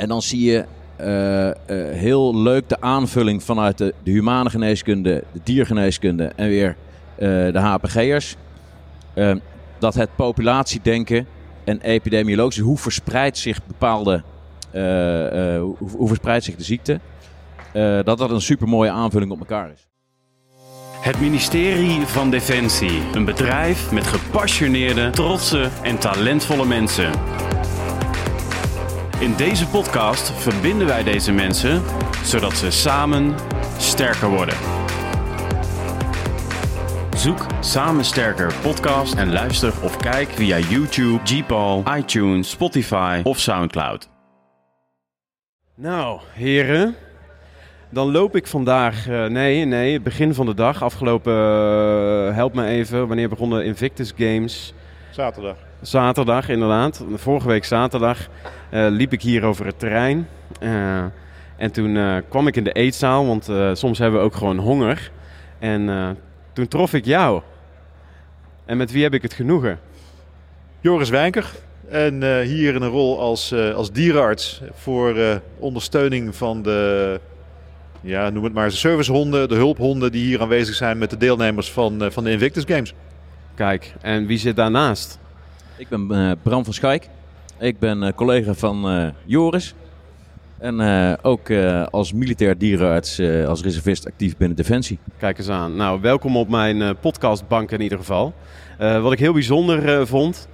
En dan zie je eh, eh, heel leuk de aanvulling vanuit de, de humane geneeskunde, de diergeneeskunde en weer eh, de HPG'ers. Uh, dat het populatiedenken en epidemiologisch, hoe verspreidt zich bepaalde, hoe, hoe, verspreidt zich de ziekte, dat dat een super mooie aanvulling op elkaar is. Het ministerie van Defensie, een bedrijf met gepassioneerde, trotse en talentvolle mensen. In deze podcast verbinden wij deze mensen zodat ze samen sterker worden. Zoek Samen Sterker podcast en luister of kijk via YouTube, Gpal, iTunes, Spotify of Soundcloud. Nou, heren, dan loop ik vandaag, uh, nee, nee, het begin van de dag. Afgelopen, uh, help me even, wanneer begonnen Invictus Games? Zaterdag. Zaterdag, inderdaad. Vorige week zaterdag uh, liep ik hier over het terrein. en toen kwam ik in de eetzaal, want soms hebben we ook gewoon honger. En toen trof ik jou. En met wie heb ik het genoegen? Joris Wijnker. En hier in een rol als, als dierenarts voor ondersteuning van de ja, noem het maar, de servicehonden, de hulphonden die hier aanwezig zijn met de deelnemers van, van de Invictus Games. Kijk, en wie zit daarnaast? Ik ben uh, Bram van Schaik. Ik ben uh, collega van Joris. En ook als militair dierenarts, als reservist actief binnen Defensie. Kijk eens aan. Nou, welkom op mijn podcastbank in ieder geval. wat ik heel bijzonder vond,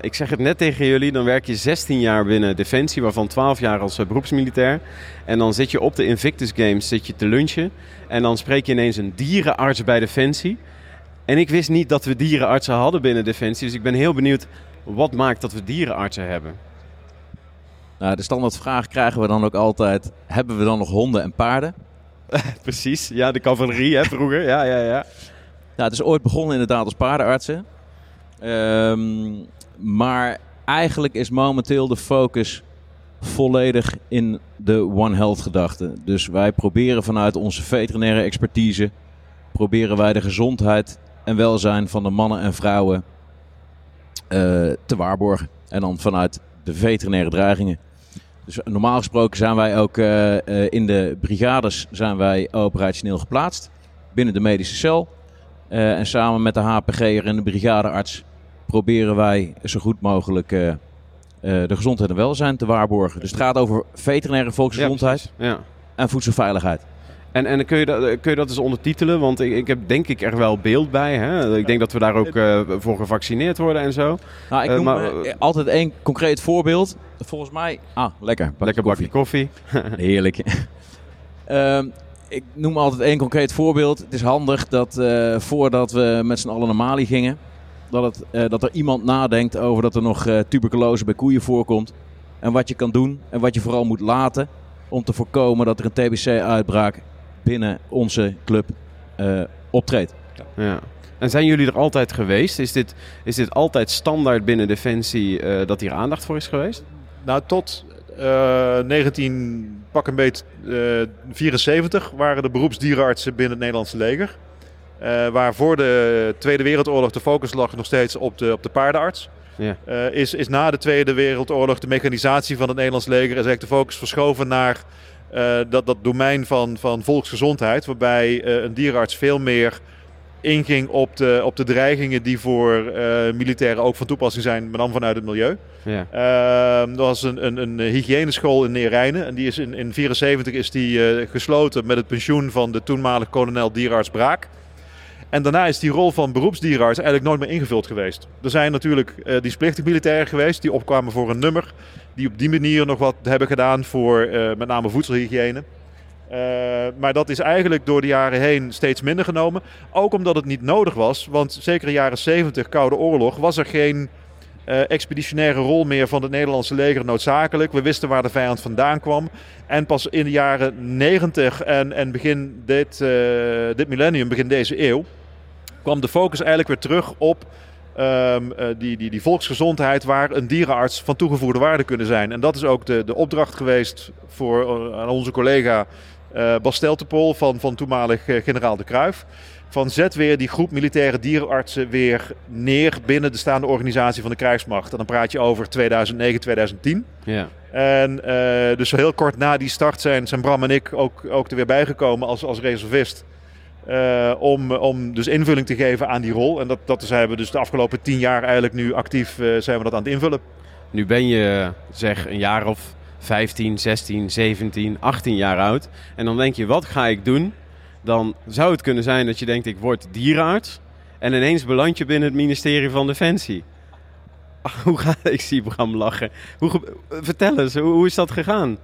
ik zeg het net tegen jullie, dan werk je 16 jaar binnen Defensie, waarvan 12 jaar als beroepsmilitair. En dan zit je op de Invictus Games zit je te lunchen. En dan spreek je ineens een dierenarts bij Defensie. En ik wist niet dat we dierenartsen hadden binnen Defensie. Dus ik ben heel benieuwd, wat maakt dat we dierenartsen hebben? Nou, de standaardvraag krijgen we dan ook altijd, hebben we dan nog honden en paarden? Precies, ja, de cavalerie hè, vroeger, ja, ja, ja. Nou, het is ooit begonnen inderdaad als paardenartsen. Um, maar eigenlijk is momenteel de focus volledig in de One Health gedachte. Dus wij proberen vanuit onze veterinaire expertise, proberen wij de gezondheid en welzijn van de mannen en vrouwen uh, te waarborgen. En dan vanuit de veterinaire dreigingen. Dus normaal gesproken zijn wij ook uh, uh, in de brigades zijn wij operationeel geplaatst. Binnen de medische cel. Uh, en samen met de HPG'er en de brigadearts proberen wij zo goed mogelijk uh, uh, de gezondheid en welzijn te waarborgen. Dus het gaat over veterinaire volksgezondheid ja, ja. en voedselveiligheid. En, en kun, je dat, kun je dat eens ondertitelen? Want ik, ik heb denk ik er wel beeld bij. Hè? Ik denk dat we daar ook uh, voor gevaccineerd worden en zo. Nou, ik noem maar, altijd één concreet voorbeeld. Volgens mij... Ah, lekker. Lekker bakje koffie. Heerlijk. um, ik noem altijd één concreet voorbeeld. Het is handig dat uh, voordat we met z'n allen naar Mali gingen... Dat, het, dat er iemand nadenkt over dat er nog tuberculose bij koeien voorkomt. En wat je kan doen en wat je vooral moet laten om te voorkomen dat er een TBC-uitbraak binnen onze club uh, optreedt. Ja. En zijn jullie er altijd geweest? Is dit, is dit altijd standaard binnen Defensie dat hier aandacht voor is geweest? Nou, tot 19 pak een beet 74 waren de beroepsdierenartsen binnen het Nederlandse leger. Uh, waar voor de Tweede Wereldoorlog de focus lag nog steeds op de, op de paardenarts. Ja. Uh, is, is na de Tweede Wereldoorlog de mechanisatie van het Nederlands leger is eigenlijk de focus verschoven naar uh, dat, dat domein van, van volksgezondheid. Waarbij een dierenarts veel meer inging op de, op de dreigingen die voor militairen ook van toepassing zijn, met name vanuit het milieu. Ja. Ehm, er was een, een, een hygiëneschool in Neerijnen en die is in 1974 is die gesloten met het pensioen van de toenmalige kolonel dierenarts Braak. En daarna is die rol van beroepsdierenarts eigenlijk nooit meer ingevuld geweest. Er zijn natuurlijk uh, dienstplichtig militairen geweest die opkwamen voor een nummer. Die op die manier nog wat hebben gedaan voor uh, met name voedselhygiëne. Uh, maar dat is eigenlijk door de jaren heen steeds minder genomen. Ook omdat het niet nodig was. Want zeker in de jaren 70, Koude Oorlog, was er geen expeditionaire rol meer van het Nederlandse leger noodzakelijk. We wisten waar de vijand vandaan kwam. En pas in de jaren 90 en, en begin dit, dit millennium, begin deze eeuw, kwam de focus eigenlijk weer terug op um, uh, die, die, die volksgezondheid waar een dierenarts van toegevoegde waarde kunnen zijn. En dat is ook de, de opdracht geweest voor aan onze collega eh Bas Steltepol van, van toenmalig eh, generaal de Kruif. Van zet weer die groep militaire dierenartsen weer neer binnen de staande organisatie van de krijgsmacht. En dan praat je over 2009, 2010. Ja. En eh, dus heel kort na die start zijn, zijn Bram en ik ook, ook er weer bijgekomen als, als reservist. Eh, om, om dus invulling te geven aan die rol. En dat, dat zijn we dus de afgelopen tien jaar eigenlijk nu actief eh, zijn we dat aan het invullen. Nu ben je zeg een jaar of 15, 16, 17, 18 jaar oud. En dan denk je, wat ga ik doen? Dan zou het kunnen zijn dat je denkt, ik word dierenarts. En ineens beland je binnen het ministerie van Defensie. Hoe gaat Ik zie Bram lachen. Hoe, vertel eens, hoe, hoe is dat gegaan?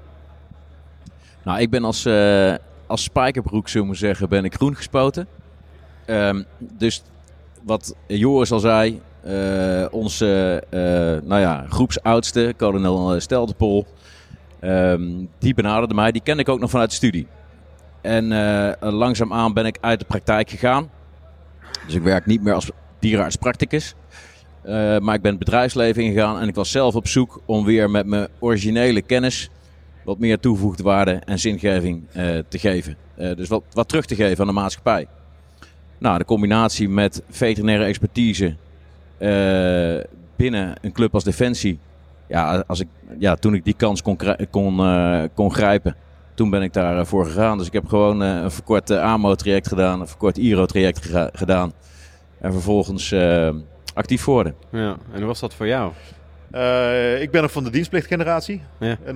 Nou, ik ben als, eh, als spijkerbroek, zullen we zeggen, ben ik groen gespoten. Ehm, dus wat Joris al zei, eh, onze eh, nou ja, groepsoudste, kolonel Steltepol, ehm, die benaderde mij. Die kende ik ook nog vanuit de studie. En eh, langzaamaan ben ik uit de praktijk gegaan. Dus ik werk niet meer als dierenarts practicus. Eh, maar ik ben het bedrijfsleven ingegaan en ik was zelf op zoek om weer met mijn originele kennis wat meer toegevoegde waarde en zingeving eh, te geven. Eh, dus wat, wat terug te geven aan de maatschappij. Nou, de combinatie met veterinaire expertise eh, binnen een club als Defensie. Ja, als ik, ja, toen ik die kans kon, kon, kon grijpen, toen ben ik daarvoor gegaan. Dus ik heb gewoon een verkort AMO-traject gedaan, een verkort IRO-traject gedaan. En vervolgens actief worden. Ja, en hoe was dat voor jou? Eh, ik ben nog van de dienstplichtgeneratie. Ja. Eh,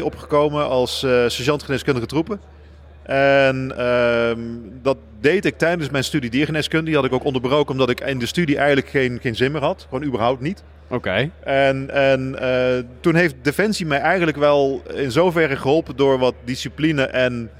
89-2 opgekomen als eh sergeant geneeskundige troepen. En ehm, dat deed ik tijdens mijn studie diergeneeskunde. Die had ik ook onderbroken omdat ik in de studie eigenlijk geen, geen zin meer had. Gewoon überhaupt niet. Oké. En, en eh, toen heeft Defensie mij eigenlijk wel in zoverre geholpen door wat discipline en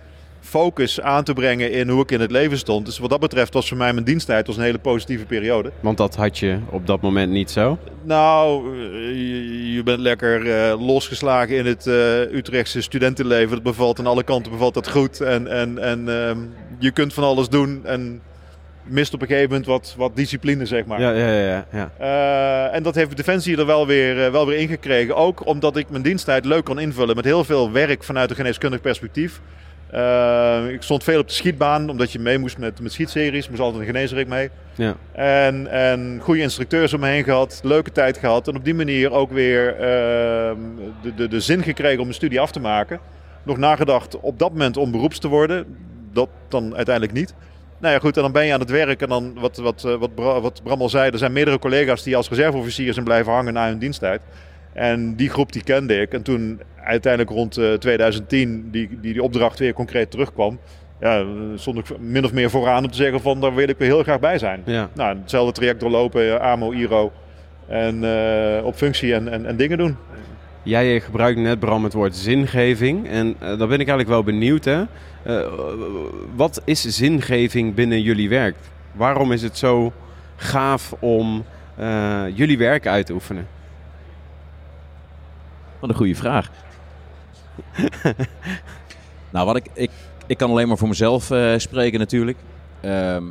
focus aan te brengen in hoe ik in het leven stond. Dus wat dat betreft was voor mij mijn diensttijd was een hele positieve periode. Want dat had je op dat moment niet zo. Nou, eh, je, je bent lekker eh, losgeslagen in het eh, Utrechtse studentenleven. Dat bevalt aan alle kanten bevalt dat goed. En, en, en ehm, je kunt van alles doen en mist op een gegeven moment wat, wat discipline, zeg maar. Ja, ja, ja. ja. En dat heeft Defensie er wel weer, eh, wel weer ingekregen. Ook omdat ik mijn diensttijd leuk kon invullen met heel veel werk vanuit een geneeskundig perspectief. Eh, ik stond veel op de schietbaan, omdat je mee moest met, met schietseries. moest altijd een geneesrik mee. ja. En, en goede instructeurs om me heen gehad, leuke tijd gehad. En op die manier ook weer ehm, de, de, de zin gekregen om mijn studie af te maken. Nog nagedacht op dat moment om beroeps te worden. Dat dan uiteindelijk niet. Nou ja, goed, en dan ben je aan het werk. En dan, wat, wat, eh, wat Bram al zei, er zijn meerdere collega's die als reserveofficier zijn blijven hangen na hun diensttijd. En die groep die kende ik. En toen uiteindelijk rond eh, 2010 die, die, die opdracht weer concreet terugkwam. Ja, stond ik min of meer vooraan om te zeggen van daar wil ik weer heel graag bij zijn. ja. Nou, hetzelfde traject doorlopen, eh, AMO, IRO. En eh, op functie en, en, en dingen doen. Jij eh, gebruikt net, Bram, het woord zingeving. En eh, dan ben ik eigenlijk wel benieuwd. Hè? Eh, wat is zingeving binnen jullie werk? Waarom is het zo gaaf om eh, jullie werk uit te oefenen? Wat een goede vraag. nou, wat ik, ik, ik kan alleen maar voor mezelf eh, spreken natuurlijk. Ehm,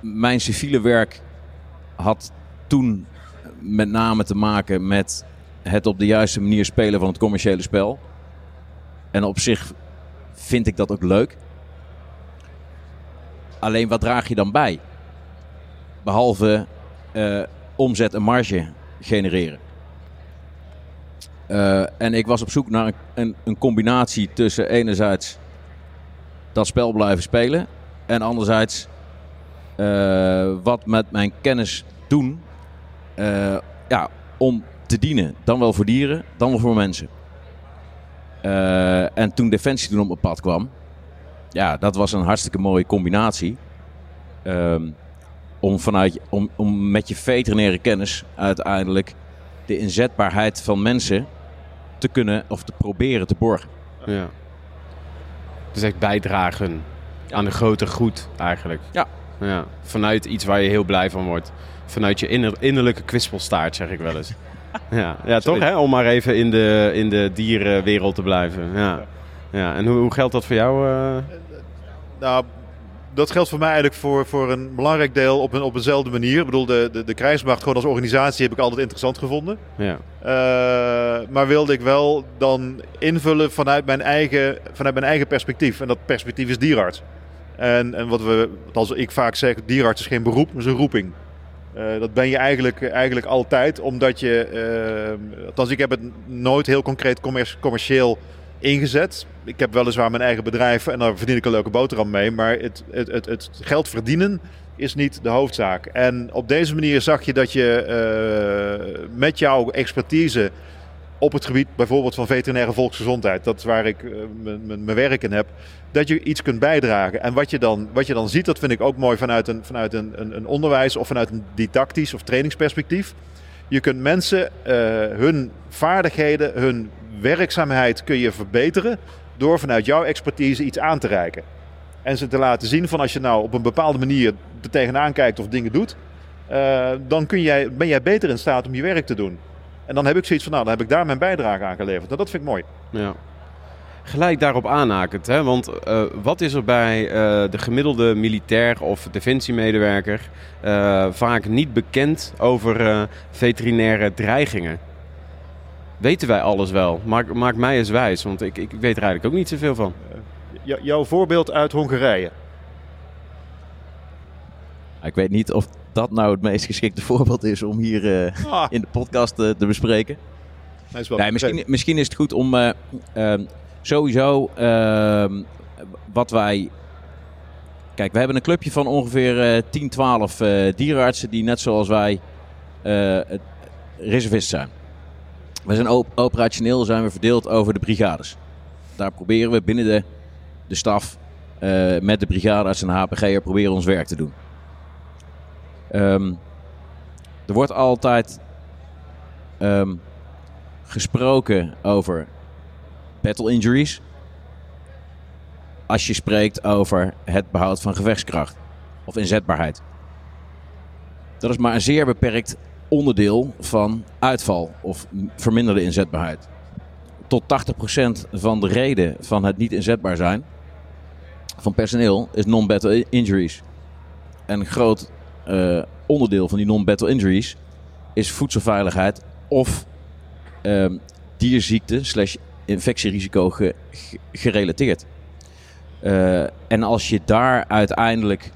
mijn civiele werk had toen met name te maken met het op de juiste manier spelen van het commerciële spel. En op zich vind ik dat ook leuk. Alleen wat draag je dan bij? Behalve eh, omzet en marge genereren. Eh, en ik was op zoek naar een, een, combinatie tussen enerzijds dat spel blijven spelen en anderzijds eh, wat met mijn kennis doen eh, ja, om te dienen. Dan wel voor dieren, dan wel voor mensen. En toen Defensie toen op mijn pad kwam, ja, dat was een hartstikke mooie combinatie. Ehm, om, vanuit, om, om met je veterinaire kennis uiteindelijk de inzetbaarheid van mensen te kunnen of te proberen te borgen. Ja. Dus echt bijdragen aan de grote goed eigenlijk. Ja. ja. Vanuit iets waar je heel blij van wordt. Vanuit je inner- innerlijke kwispelstaart, zeg ik wel eens. ja, ja toch hè? Om maar even in de, in de dierenwereld te blijven. Ja. Ja. En hoe, hoe geldt dat voor jou? eh? Nou, dat geldt voor mij eigenlijk voor, voor een belangrijk deel op, een, op eenzelfde manier. Ik bedoel, de, de, de krijgsmacht gewoon als organisatie heb ik altijd interessant gevonden. Ja. Uh, maar wilde ik wel dan invullen vanuit mijn eigen, vanuit mijn eigen perspectief. En dat perspectief is dierarts. En, en wat, we, als ik vaak zeg, dierarts is geen beroep, maar is een roeping. Uh, dat ben je eigenlijk, eigenlijk altijd, omdat je... Uh, althans, ik heb het nooit heel concreet commercieel ingezet. Ik heb weliswaar mijn eigen bedrijf en daar verdien ik een leuke boterham mee. Maar het, het, het, het geld verdienen is niet de hoofdzaak. En op deze manier zag je dat je uh, met jouw expertise op het gebied bijvoorbeeld van veterinaire volksgezondheid, dat is waar ik uh, mijn werk in heb, dat je iets kunt bijdragen. En wat je dan, wat je dan ziet, dat vind ik ook mooi vanuit, een, vanuit een, een, een onderwijs of vanuit een didactisch of trainingsperspectief. Je kunt mensen uh, hun vaardigheden, hun werkzaamheid kun je verbeteren door vanuit jouw expertise iets aan te reiken. En ze te laten zien van als je nou op een bepaalde manier er tegenaan kijkt of dingen doet, uh, dan kun jij, ben jij beter in staat om je werk te doen. En dan heb ik zoiets van, nou, dan heb ik daar mijn bijdrage aan geleverd. Nou, dat vind ik mooi. Ja. Gelijk daarop aanhakend, hè? want uh, wat is er bij uh, de gemiddelde militair of defensiemedewerker vaak niet bekend over veterinaire dreigingen? Weten wij alles wel? Maak, maak mij eens wijs, want ik, ik weet er eigenlijk ook niet zoveel van. jouw voorbeeld uit Hongarije. Ik weet niet of dat nou het meest geschikte voorbeeld is om hier uh, ah. in de podcast uh, te bespreken. Nee, is nee, misschien, misschien, is het goed om uh, sowieso ehm, wat wij. Kijk, we hebben een clubje van ongeveer 10, 12 dierenartsen die net zoals wij reservist zijn. We zijn op operationeel zijn we verdeeld over de brigades. Daar proberen we binnen de, de staf met de brigadearts en HPG'er proberen ons werk te doen. Um, er wordt altijd um, gesproken over battle injuries. Als je spreekt over het behoud van gevechtskracht of inzetbaarheid. Dat is maar een zeer beperkt onderdeel van uitval of verminderde inzetbaarheid. Tot 80% van de reden van het niet inzetbaar zijn van personeel is non-battle injuries. En een groot uh, onderdeel van die non-battle injuries is voedselveiligheid of um, dierziekte slash infectierisico ge, gerelateerd. Uh, en als je daar uiteindelijk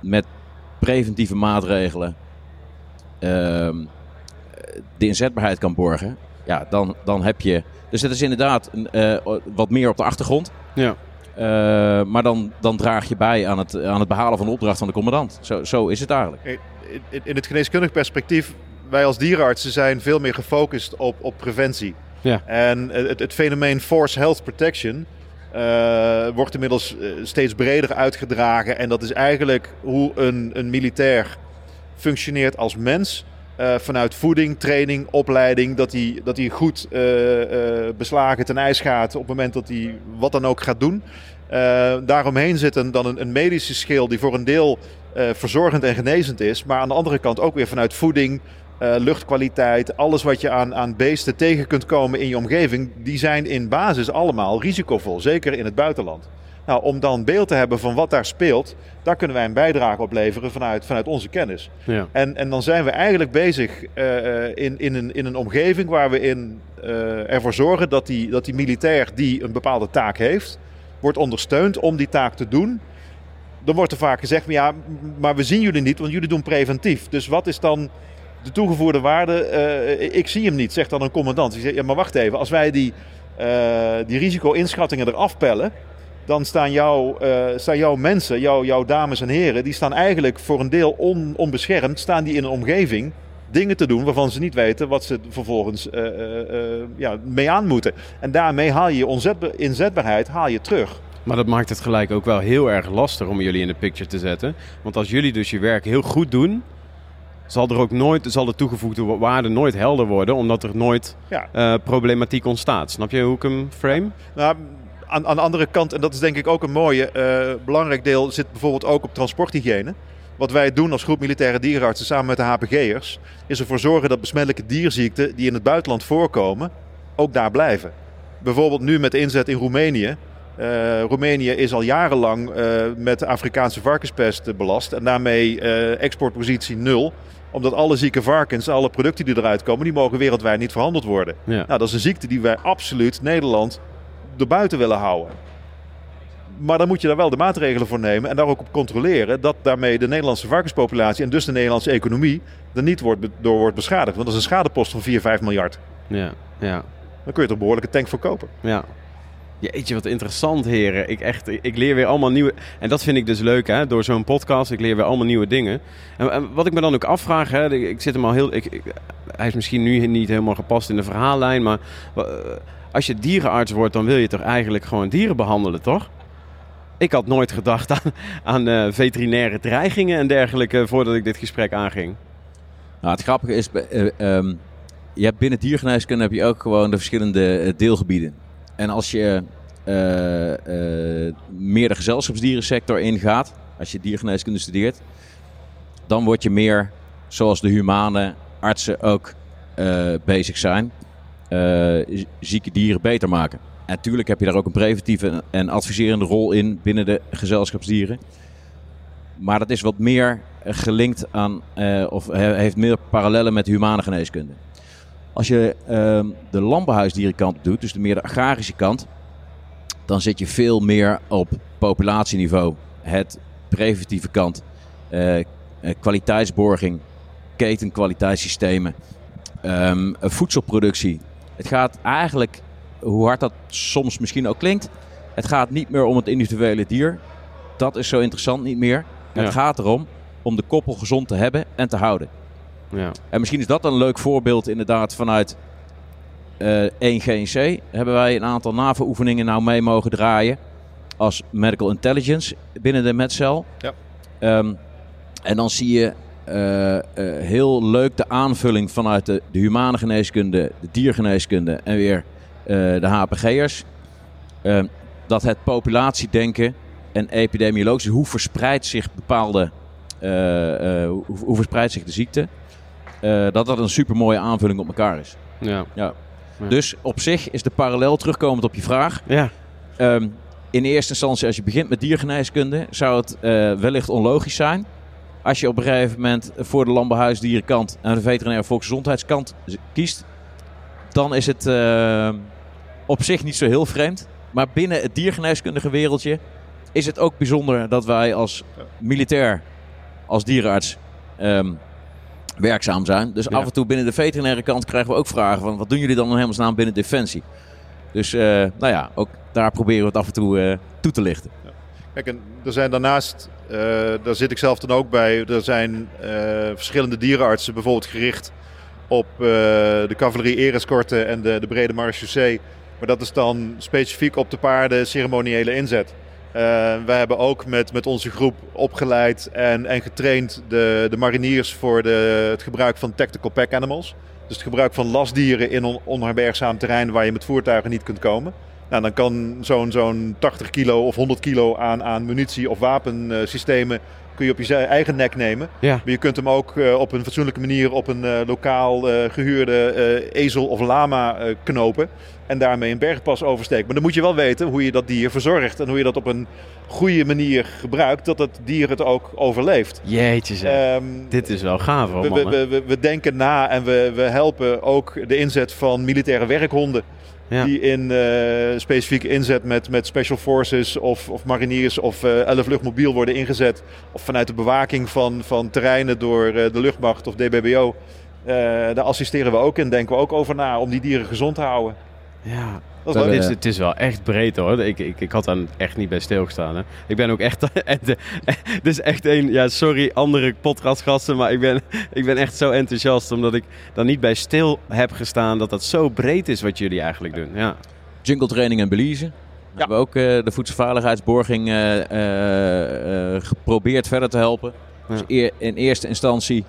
met preventieve maatregelen de inzetbaarheid kan borgen, ja, dan, dan heb je. Dus het is inderdaad uh, wat meer op de achtergrond. Ja. Uh, maar dan, dan draag je bij aan het, aan het behalen van de opdracht van de commandant. Zo, zo is het eigenlijk. In, in het geneeskundig perspectief, wij als dierenartsen zijn veel meer gefocust op, op preventie. Ja. En het, het fenomeen force health protection uh, wordt inmiddels steeds breder uitgedragen. En dat is eigenlijk hoe een, een militair functioneert als mens. Uh, vanuit voeding, training, opleiding, dat hij, dat hij goed uh, uh, beslagen ten ijs gaat op het moment dat hij wat dan ook gaat doen. daaromheen zit een, dan een, een, medische schil die voor een deel verzorgend en genezend is, maar aan de andere kant ook weer vanuit voeding, luchtkwaliteit, alles wat je aan, aan beesten tegen kunt komen in je omgeving, die zijn in basis allemaal risicovol, zeker in het buitenland. Nou, om dan beeld te hebben van wat daar speelt, daar kunnen wij een bijdrage op leveren vanuit, vanuit onze kennis. Ja. En, en dan zijn we eigenlijk bezig uh, in, in, een, in een omgeving waar we in, uh, ervoor zorgen dat die, dat die militair die een bepaalde taak heeft, wordt ondersteund om die taak te doen. Dan wordt er vaak gezegd, ja, maar we zien jullie niet, want jullie doen preventief. Dus wat is dan de toegevoegde waarde? Uh, ik zie hem niet, zegt dan een commandant. Ik zeg, ja, maar wacht even, als wij die, die risico-inschattingen eraf pellen dan staan, jou, uh, staan jouw mensen, jou, jouw dames en heren, die staan eigenlijk voor een deel on, onbeschermd, staan die in een omgeving dingen te doen waarvan ze niet weten wat ze vervolgens uh, uh, ja, mee aan moeten. En daarmee haal je je inzetbaarheid haal je terug. Maar dat maakt het gelijk ook wel heel erg lastig om jullie in de picture te zetten. Want als jullie dus je werk heel goed doen, zal er ook nooit, zal de toegevoegde waarde nooit helder worden, omdat er nooit ja. problematiek ontstaat. Snap je hoe ik hem frame? Nou, aan, aan, de andere kant, en dat is denk ik ook een mooie, uh, belangrijk deel, zit bijvoorbeeld ook op transporthygiëne. Wat wij doen als groep militaire dierenartsen samen met de HPG'ers, is ervoor zorgen dat besmettelijke dierziekten die in het buitenland voorkomen, ook daar blijven. Bijvoorbeeld nu met de inzet in Roemenië Uh, Roemenië is al jarenlang uh, met de Afrikaanse varkenspest belast. En daarmee uh, exportpositie nul. Omdat alle zieke varkens, alle producten die eruit komen, die mogen wereldwijd niet verhandeld worden. Ja. Nou, dat is een ziekte die wij absoluut Nederland erbuiten willen houden. Maar dan moet je daar wel de maatregelen voor nemen en daar ook op controleren dat daarmee de Nederlandse varkenspopulatie en dus de Nederlandse economie er niet wordt, door wordt beschadigd. Want dat is een schadepost van 4, 5 miljard. Ja, ja. Dan kun je toch een behoorlijke tank voor kopen. Ja. Jeetje, wat interessant, heren. Ik, echt, ik leer weer allemaal nieuwe... En dat vind ik dus leuk, hè, door zo'n podcast. Ik leer weer allemaal nieuwe dingen. En, en wat ik me dan ook afvraag, hè, ik zit hem al heel... Ik, hij is misschien nu niet helemaal gepast in de verhaallijn, maar... Als je dierenarts wordt, dan wil je toch eigenlijk gewoon dieren behandelen, toch? Ik had nooit gedacht aan, uh, veterinaire dreigingen en dergelijke voordat ik dit gesprek aanging. Nou, het grappige is, uh, um, je hebt binnen diergeneeskunde heb je ook gewoon de verschillende eh, deelgebieden. En als je meer de gezelschapsdierensector ingaat, als je diergeneeskunde studeert, dan word je meer zoals de humane artsen ook bezig zijn, zieke dieren beter maken. En natuurlijk heb je daar ook een preventieve en adviserende rol in binnen de gezelschapsdieren. Maar dat is wat meer gelinkt aan, uh, of heeft meer parallellen met humane geneeskunde. Als je uh, de landbouwhuisdierenkant doet, dus de meer de agrarische kant, dan zit je veel meer op populatieniveau. Het preventieve kant, uh, kwaliteitsborging, ketenkwaliteitssystemen, um, voedselproductie. Het gaat eigenlijk hoe hard dat soms misschien ook klinkt, het gaat niet meer om het individuele dier. Dat is zo interessant niet meer. Het gaat erom om de koppel gezond te hebben en te houden. Ja. En misschien is dat een leuk voorbeeld inderdaad vanuit uh, 1 GNC. Hebben wij een aantal NAVO-oefeningen nou mee mogen draaien als medical intelligence binnen de metcel. Ja. Um, en dan zie je uh, uh, heel leuk de aanvulling vanuit de, de humane geneeskunde, de diergeneeskunde en weer eh, de HPG'ers. Ehm, dat het populatiedenken en epidemiologisch, hoe verspreidt zich bepaalde, eh, eh, hoe, hoe, verspreidt zich de ziekte, dat dat een super mooie aanvulling op elkaar is. Ja. ja. Dus op zich is de parallel terugkomend op je vraag. Ja. Um, in eerste instantie, als je begint met diergeneeskunde, zou het wellicht onlogisch zijn. Als je op een gegeven moment voor de landbouwhuisdierenkant en de veterinaire volksgezondheidskant kiest, dan is het op zich niet zo heel vreemd. Maar binnen het diergeneeskundige wereldje is het ook bijzonder dat wij als militair, als dierenarts, ehm, werkzaam zijn. Dus af en toe binnen de veterinaire kant krijgen we ook vragen van wat doen jullie dan helemaal staan binnen Defensie? Dus uh, nou ja, ook daar proberen we het af en toe uh, toe te lichten. Ja. Kijk, en er zijn daarnaast, uh, daar zit ik zelf dan ook bij, er zijn verschillende dierenartsen bijvoorbeeld gericht op de cavalerie ereskorten en de, de brede marechaussee maar dat is dan specifiek op de paarden ceremoniële inzet. Wij hebben ook met, met onze groep opgeleid en, en getraind de, de mariniers voor de, het gebruik van tactical pack animals. Dus het gebruik van lastdieren in on, onherbergzaam terrein waar je met voertuigen niet kunt komen. Nou, dan kan zo'n zo'n 80 kilo of 100 kilo aan, aan munitie of wapensystemen kun je op je eigen nek nemen. Ja. Maar je kunt hem ook uh, op een fatsoenlijke manier op een uh, lokaal uh, gehuurde ezel of lama knopen. En daarmee een bergpas oversteken. Maar dan moet je wel weten hoe je dat dier verzorgt. En hoe je dat op een goede manier gebruikt. Dat het dier het ook overleeft. Jeetje zeg. Um, Dit is wel gaaf hoor, we, we, we, we, denken na en we, we helpen ook de inzet van militaire werkhonden. Die in uh, specifieke inzet met, met special forces of, of mariniers of uh, 11 luchtmobiel worden ingezet. Of vanuit de bewaking van, van terreinen door uh, de luchtmacht of DBBO. daar assisteren we ook en denken we ook over na om die dieren gezond te houden. Ja, dat is, het, het, is wel echt breed hoor. Ik, ik, ik had daar echt niet bij stilgestaan. Hè. Ik ben ook echt. dus echt een. Ja, sorry, andere podcastgasten. Maar ik ben, ik ben echt zo enthousiast. Omdat ik dan niet bij stil heb gestaan. Dat dat zo breed is wat jullie eigenlijk doen. Ja. Jungle training en Belize. Ja. We hebben ook uh, de voedselveiligheidsborging uh, uh, geprobeerd verder te helpen. Dus eer, in eerste instantie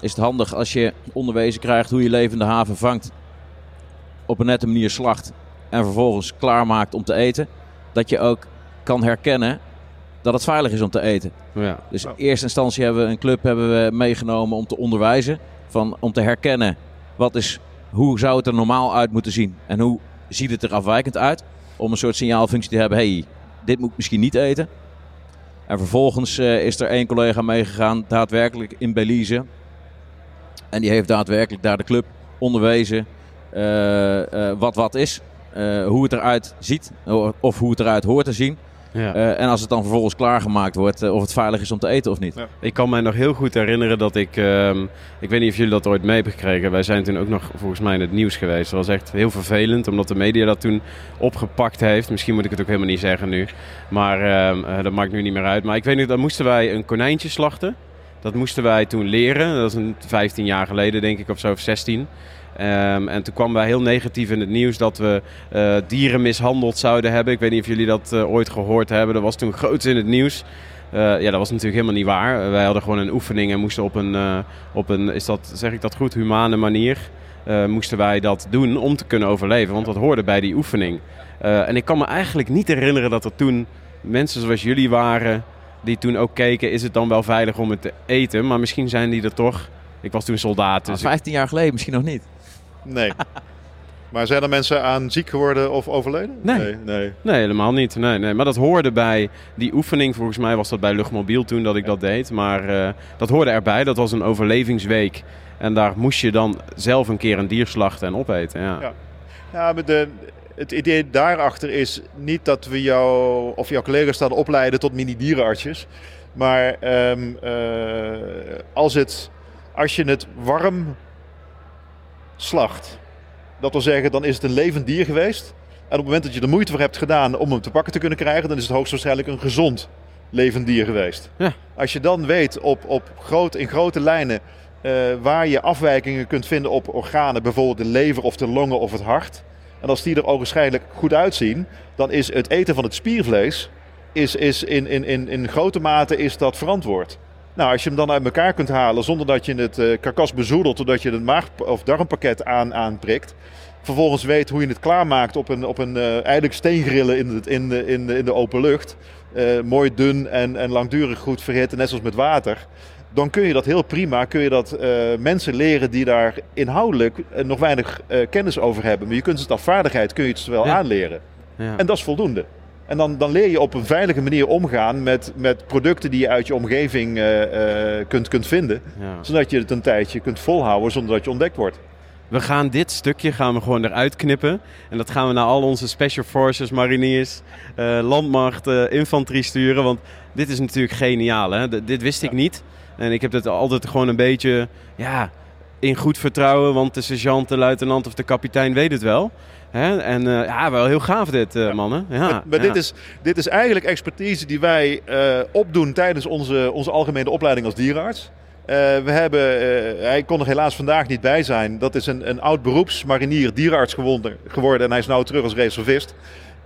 is het handig als je onderwezen krijgt hoe je levende haven vangt op een nette manier slacht en vervolgens klaarmaakt om te eten, dat je ook kan herkennen dat het veilig is om te eten. Ja. Dus in eerste instantie hebben we een club hebben we meegenomen om te onderwijzen, van, om te herkennen wat is, hoe zou het er normaal uit moeten zien en hoe ziet het er afwijkend uit. om een soort signaalfunctie te hebben. hey, dit moet ik misschien niet eten. En vervolgens eh, is er één collega meegegaan, daadwerkelijk in Belize. En die heeft daadwerkelijk daar de club onderwezen eh, eh, wat wat is. Eh, hoe het eruit ziet of hoe het eruit hoort te zien. Ja. Eh, en als het dan vervolgens klaargemaakt wordt, eh, of het veilig is om te eten of niet. Ja. Ik kan mij nog heel goed herinneren dat ik... ehm, ik weet niet of jullie dat ooit mee hebben gekregen. Wij zijn toen ook nog volgens mij in het nieuws geweest. Dat was echt heel vervelend, omdat de media dat toen opgepakt heeft. Misschien moet ik het ook helemaal niet zeggen nu. Maar ehm, eh, dat maakt nu niet meer uit. Maar ik weet niet, dan moesten wij een konijntje slachten. Dat moesten wij toen leren. Dat is een 15 jaar geleden, denk ik, of zo, of 16. Ehm, en toen kwamen wij heel negatief in het nieuws dat we eh, dieren mishandeld zouden hebben. Ik weet niet of jullie dat eh, ooit gehoord hebben. Dat was toen groot in het nieuws. Eh, ja, dat was natuurlijk helemaal niet waar. wij hadden gewoon een oefening en moesten op een, op een is dat, zeg ik dat goed, humane manier... moesten wij dat doen om te kunnen overleven. Want dat hoorde bij die oefening. En ik kan me eigenlijk niet herinneren dat er toen mensen zoals jullie waren... die toen ook keken, is het dan wel veilig om het te eten? Maar misschien zijn die er toch... Ik was toen soldaat, dus ik- 15 jaar geleden misschien nog niet. Nee. maar zijn er mensen aan ziek geworden of overleden? Nee. Nee. nee. Nee, helemaal niet. Nee, nee. Maar dat hoorde bij die oefening. Volgens mij was dat bij Luchtmobiel toen dat ik dat deed. Maar eh, dat hoorde erbij. Dat was een overlevingsweek. En daar moest je dan zelf een keer een dier slachten en opeten. Ja. Ja. Ja, maar de, het idee daarachter is niet dat we jou of jouw collega's staan opleiden tot mini-dierenartsjes. Maar ehm, eh, als, het, als je het warm slacht, dat wil zeggen, dan is het een levend dier geweest. En op het moment dat je er moeite voor hebt gedaan om hem te pakken te kunnen krijgen, dan is het hoogstwaarschijnlijk een gezond levend dier geweest. Ja. Als je dan weet op, op groot, in grote lijnen eh, waar je afwijkingen kunt vinden op organen, bijvoorbeeld de lever of de longen of het hart. En als die er ogenschijnlijk goed uitzien, dan is het eten van het spiervlees is, is in, in, in, in grote mate is dat verantwoord. Nou, als je hem dan uit elkaar kunt halen zonder dat je het eh, karkas bezoedelt, doordat je het maag- of darmpakket aan, aanprikt. Vervolgens weet hoe je het klaarmaakt op een, op een eh, eigenlijk steengrillen in, het, in, de, in, de, in de open lucht. Eh, mooi dun en, en langdurig goed verhitten, net zoals met water. Dan kun je dat heel prima, kun je dat eh, mensen leren die daar inhoudelijk eh, nog weinig eh, kennis over hebben. Maar je kunt het als vaardigheid kun je het wel Ja. aanleren. Ja. En dat is voldoende. En dan, dan leer je op een veilige manier omgaan met, met producten die je uit je omgeving kunt, kunt vinden. Ja. Zodat je het een tijdje kunt volhouden zonder dat je ontdekt wordt. We gaan dit stukje gaan we gewoon eruit knippen. En dat gaan we naar al onze special forces, mariniers, landmacht, infanterie sturen. Want dit is natuurlijk geniaal. Hè? D- dit wist ik niet. En ik heb het altijd gewoon een beetje ja, in goed vertrouwen. Want de sergeant, de luitenant of de kapitein weet het wel. Hè? En eh, ja, wel heel gaaf dit, Ja. mannen. Ja, maar maar ja. dit, is, dit is eigenlijk expertise die wij eh, opdoen tijdens onze, onze algemene opleiding als dierenarts. We hebben, hij kon er helaas vandaag niet bij zijn. Dat is een, een oud beroepsmarinier, dierenarts geworden, geworden en hij is nu terug als reservist.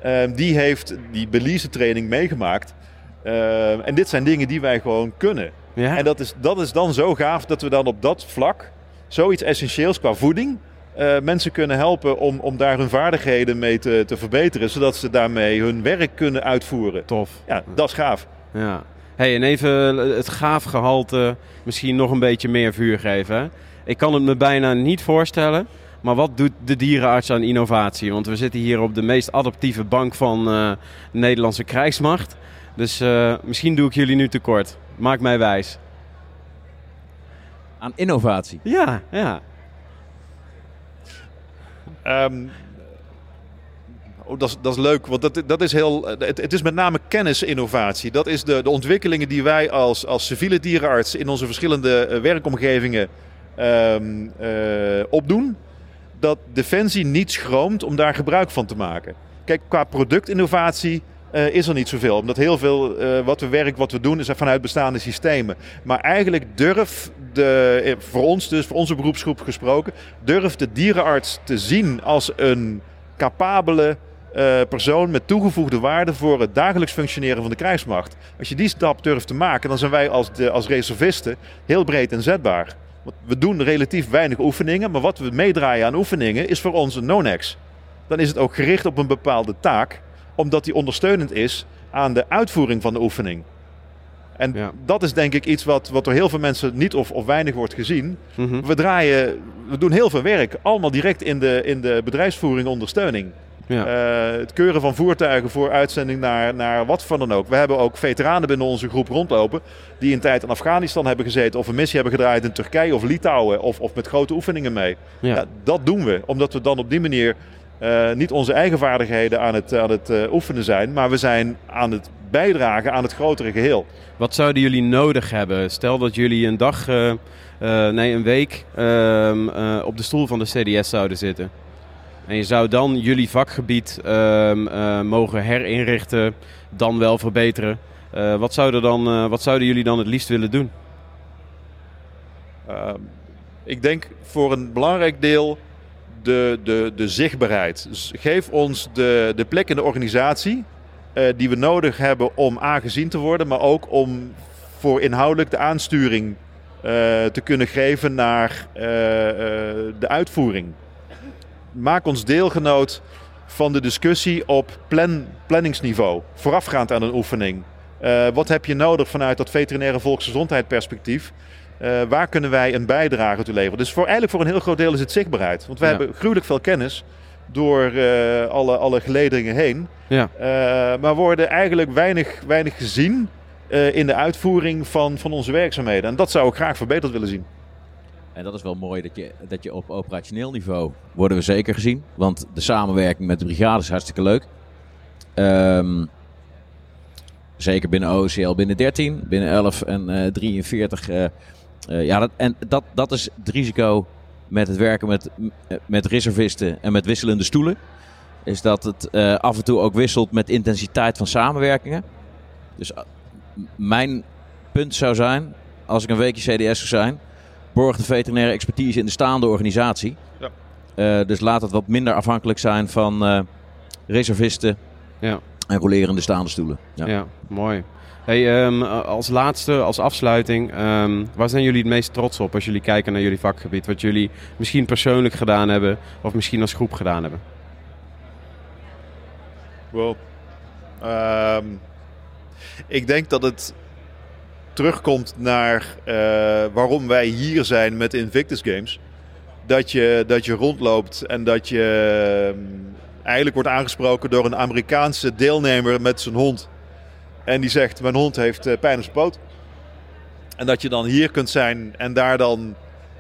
Eh, die heeft die Belize training meegemaakt. Eh, en dit zijn dingen die wij gewoon kunnen. Ja? En dat is, dat is dan zo gaaf dat we dan op dat vlak zoiets essentieels qua voeding eh, mensen kunnen helpen om, om daar hun vaardigheden mee te, te verbeteren, zodat ze daarmee hun werk kunnen uitvoeren. Tof. Ja, dat is gaaf. Ja. Hey, en even het gaafgehalte misschien nog een beetje meer vuur geven. Ik kan het me bijna niet voorstellen. Maar wat doet de dierenarts aan innovatie? Want we zitten hier op de meest adaptieve bank van eh, de Nederlandse krijgsmacht. Dus eh, misschien doe ik jullie nu tekort. Maak mij wijs. Aan innovatie. Ja, ja. Ehm, oh, dat, is, dat is leuk, want dat, dat is heel, het, het is met name kennisinnovatie. Dat is de, de ontwikkelingen die wij als, als civiele dierenarts in onze verschillende eh, werkomgevingen ehm, eh, opdoen. Dat Defensie niet schroomt om daar gebruik van te maken. Kijk, qua productinnovatie eh, is er niet zoveel. Omdat heel veel eh, wat we werk, wat we doen, is vanuit bestaande systemen. Maar eigenlijk durf de, eh, voor ons dus, voor onze beroepsgroep gesproken, durft de dierenarts te zien als een capabele persoon met toegevoegde waarde voor het dagelijks functioneren van de krijgsmacht. Als je die stap durft te maken, dan zijn wij als, als reservisten heel breed inzetbaar. Want we doen relatief weinig oefeningen, maar wat we meedraaien aan oefeningen is voor ons een non-ex. Dan is het ook gericht op een bepaalde taak, omdat die ondersteunend is aan de uitvoering van de oefening. En Ja. dat is denk ik iets wat, wat door heel veel mensen niet of, of weinig wordt gezien. Mhm. We draaien, we doen heel veel werk, allemaal direct in de, in de bedrijfsvoering ondersteuning. Ja. Eh, het keuren van voertuigen voor uitzending naar, naar wat van dan ook. We hebben ook veteranen binnen onze groep rondlopen. die een tijd in Afghanistan hebben gezeten. of een missie hebben gedraaid in Turkije of Litouwen. of, of met grote oefeningen mee. Ja. Ja, dat doen we, omdat we dan op die manier eh, niet onze eigen vaardigheden aan het, aan het eh, oefenen zijn. maar we zijn aan het bijdragen aan het grotere geheel. Wat zouden jullie nodig hebben? Stel dat jullie een dag, eh, nee een week ehm, eh, op de stoel van de CDS zouden zitten. En je zou dan jullie vakgebied ehm, eh, mogen herinrichten, dan wel verbeteren. Wat, zouden dan, wat zouden jullie dan het liefst willen doen? Ehm, ik denk voor een belangrijk deel de, de, de zichtbaarheid. Dus geef ons de, de plek in de organisatie eh, die we nodig hebben om aangezien te worden, maar ook om voor inhoudelijk de aansturing eh, te kunnen geven naar eh, de uitvoering. Maak ons deelgenoot van de discussie op plan, planningsniveau, voorafgaand aan een oefening. Wat heb je nodig vanuit dat veterinaire volksgezondheidsperspectief? Uh, waar kunnen wij een bijdrage toe leveren? Dus voor, eigenlijk voor een heel groot deel is het zichtbaarheid. Want wij Ja. hebben gruwelijk veel kennis door uh, alle, alle gelederingen heen. Ja. Uh, maar worden eigenlijk weinig, weinig gezien uh, in de uitvoering van, van onze werkzaamheden. En dat zou ik graag verbeterd willen zien. En dat is wel mooi dat je, dat je op operationeel niveau worden we zeker gezien. Want de samenwerking met de brigade is hartstikke leuk. Um, zeker binnen OCL binnen 13, binnen 11 en uh, 43. Uh, ja, dat, en dat, dat is het risico met het werken met, met reservisten en met wisselende stoelen. Is dat het uh, af en toe ook wisselt met intensiteit van samenwerkingen. Dus uh, mijn punt zou zijn, als ik een weekje CDS zou zijn, borg de veterinaire expertise in de staande organisatie. Ja. Dus laat het wat minder afhankelijk zijn van reservisten ja. en rolerende staande stoelen. Ja, ja mooi. Hey, um, als laatste, als afsluiting, um, waar zijn jullie het meest trots op als jullie kijken naar jullie vakgebied? Wat jullie misschien persoonlijk gedaan hebben of misschien als groep gedaan hebben? Well, um, ik denk dat het terugkomt naar uh, waarom wij hier zijn met Invictus Games. Dat je, dat je rondloopt en dat je eigenlijk wordt aangesproken door een Amerikaanse deelnemer met zijn hond. En die zegt, mijn hond heeft uh, pijn op zijn poot. En dat je dan hier kunt zijn en daar dan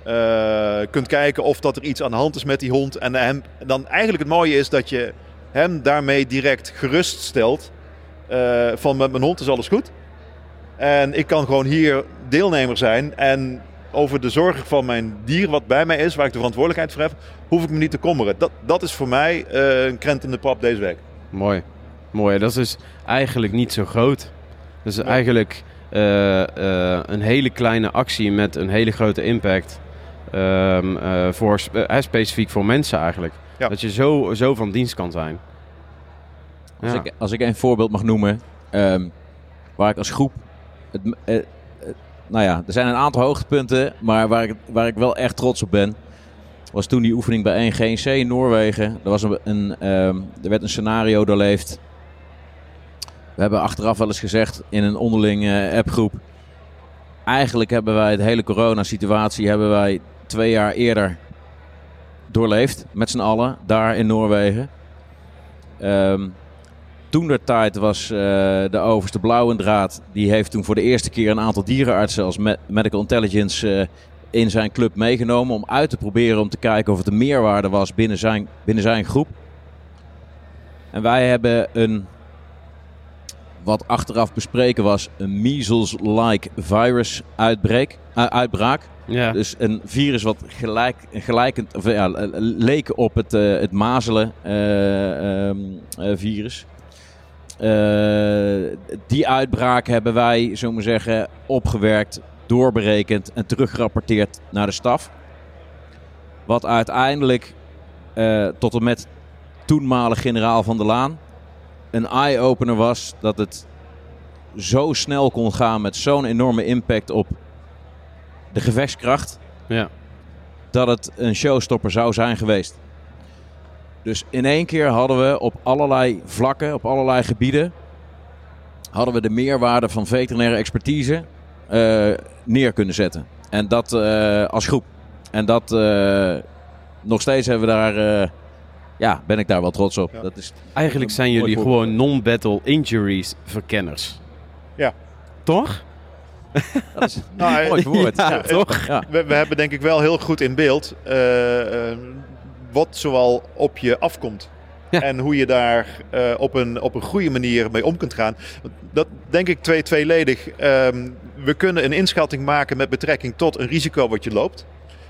uh, kunt kijken of dat er iets aan de hand is met die hond. En hem, dan eigenlijk het mooie is dat je hem daarmee direct gerust stelt. Uh, van met mijn hond is alles goed. En ik kan gewoon hier deelnemer zijn. En over de zorg van mijn dier wat bij mij is, waar ik de verantwoordelijkheid voor heb, hoef ik me niet te kommeren. Dat, dat is voor mij een krent in de pap deze week. Mooi. Mooi. Dat is dus eigenlijk niet zo groot. Dus ja. eigenlijk uh, uh, een hele kleine actie met een hele grote impact. Um, uh, voor, specifiek voor mensen eigenlijk. Ja. Dat je zo, zo van dienst kan zijn. Als, ja. ik, als ik een voorbeeld mag noemen, um, waar ik als groep. Het, uh, nou ja, er zijn een aantal hoogtepunten, maar waar ik, waar ik wel echt trots op ben. Was toen die oefening bij 1 GNC in Noorwegen. Er, was een, een um, er werd een scenario doorleefd. We hebben achteraf wel eens gezegd in een onderling uh, appgroep. Eigenlijk hebben wij de hele coronasituatie hebben wij twee jaar eerder doorleefd. Met z'n allen, daar in Noorwegen. Um, toen der tijd was uh, de overste Blauwendraad. Die heeft toen voor de eerste keer een aantal dierenartsen als me medical intelligence uh, in zijn club meegenomen. Om uit te proberen om te kijken of het een meerwaarde was binnen zijn, binnen zijn groep. En wij hebben een, wat achteraf bespreken was, een measles-like virus uitbreek, uh, uitbraak. Ja. Dus een virus wat gelijk, gelijkend, of, ja, leek op het, uh, het mazelen uh, um, virus. Die uitbraak hebben wij, zo maar zeggen, opgewerkt, doorberekend en teruggerapporteerd naar de staf. Wat uiteindelijk tot en met toenmalig generaal van der Laan een eye-opener was dat het zo snel kon gaan met zo'n enorme impact op de gevechtskracht. Ja. Dat het een showstopper zou zijn geweest. Dus in één keer hadden we op allerlei vlakken, op allerlei gebieden, hadden we de meerwaarde van veterinaire expertise uh, neer kunnen zetten. En dat uh, als groep. En dat uh, nog steeds hebben we daar ja, ben ik daar wel trots op. Ja. Dat is Eigenlijk zijn jullie gewoon non-battle injuries verkenners. Ja. Toch? dat is Nou, een mooi verwoord. Ja, Ja, toch? Ja. We, we hebben denk ik wel heel goed in beeld eh, eh, wat zoal op je afkomt. Ja. En hoe je daar eh, op, een, op een goede manier mee om kunt gaan. Dat denk ik twee, tweeledig. Ehm, we kunnen een inschatting maken met betrekking tot een risico wat je loopt.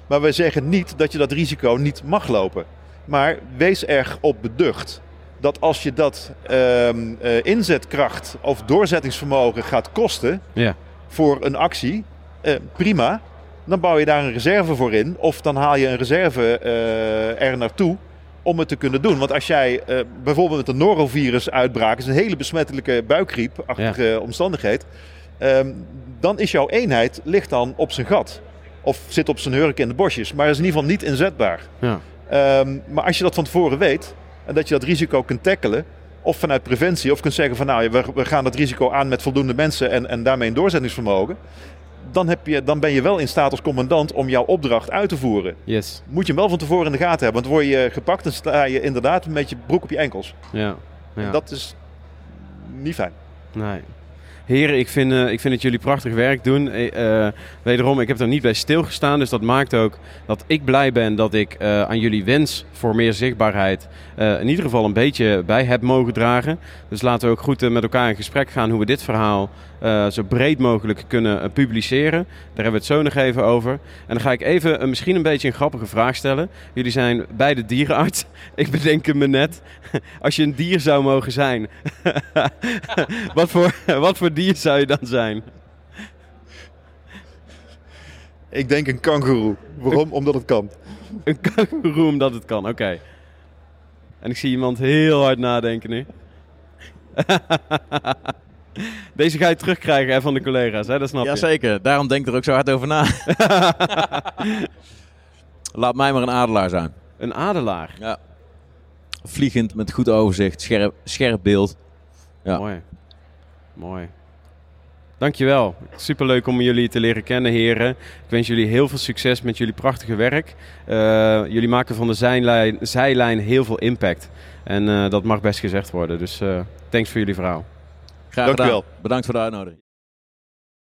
Maar we zeggen niet dat je dat risico niet mag lopen. Maar wees erg op beducht dat als je dat ehm, eh, inzetkracht of doorzettingsvermogen gaat kosten Ja. voor een actie, eh, prima. Dan bouw je daar een reserve voor in. Of dan haal je een reserve eh, er naartoe om het te kunnen doen. Want als jij bijvoorbeeld met een norovirus uitbraak, is een hele besmettelijke buikgriepachtige omstandigheid. ehm, dan is jouw eenheid ligt dan op zijn gat. Of zit op zijn hurk in de bosjes. Maar is in ieder geval niet inzetbaar. Ja. Ehm, maar als je dat van tevoren weet en dat je dat risico kunt tackelen, of vanuit preventie, of kunt zeggen van nou, we, we gaan dat risico aan met voldoende mensen en, en daarmee een doorzettingsvermogen, dan, heb je, dan ben je wel in staat als commandant om jouw opdracht uit te voeren. Yes. Moet je hem wel van tevoren in de gaten hebben, want word je gepakt, dan sta je inderdaad met je broek op je enkels. Ja. ja. En dat is niet fijn. Nee. Heren, ik vind, eh, ik vind dat jullie prachtig werk doen. Eh, eh, wederom, ik heb er niet bij stilgestaan. Dus dat maakt ook dat ik blij ben dat ik aan jullie wens voor meer zichtbaarheid in ieder geval een beetje bij heb mogen dragen. Dus laten we ook goed met elkaar in gesprek gaan hoe we dit verhaal eh, zo breed mogelijk kunnen eh, publiceren. Daar hebben we het zo nog even over. En dan ga ik even eh, misschien een beetje een grappige vraag stellen. Jullie zijn beide dierenarts. ik bedenk me net. Als je een dier zou mogen zijn, wat, voor, wat voor dier zou je dan zijn? Ik denk een kangoeroe. Waarom? Omdat het kan. Een kangoeroe omdat het kan, oké. En ik zie iemand heel hard nadenken nu. Deze ga je terugkrijgen hè, van de collega's, hè? dat snap je. Jazeker, daarom denk ik er ook zo hard over na. Laat mij maar een adelaar zijn. Een adelaar. Ja. Vliegend, met goed overzicht, scherp, scherp beeld. Ja. Mooi. Mooi. Dankjewel. Superleuk om jullie te leren kennen, heren. Ik wens jullie heel veel succes met jullie prachtige werk. Eh, jullie maken van de zijlijn, zijlijn heel veel impact. En eh, dat mag best gezegd worden. Dus eh, thanks voor jullie verhaal. Graag Dank gedaan. wel. Bedankt voor de uitnodiging.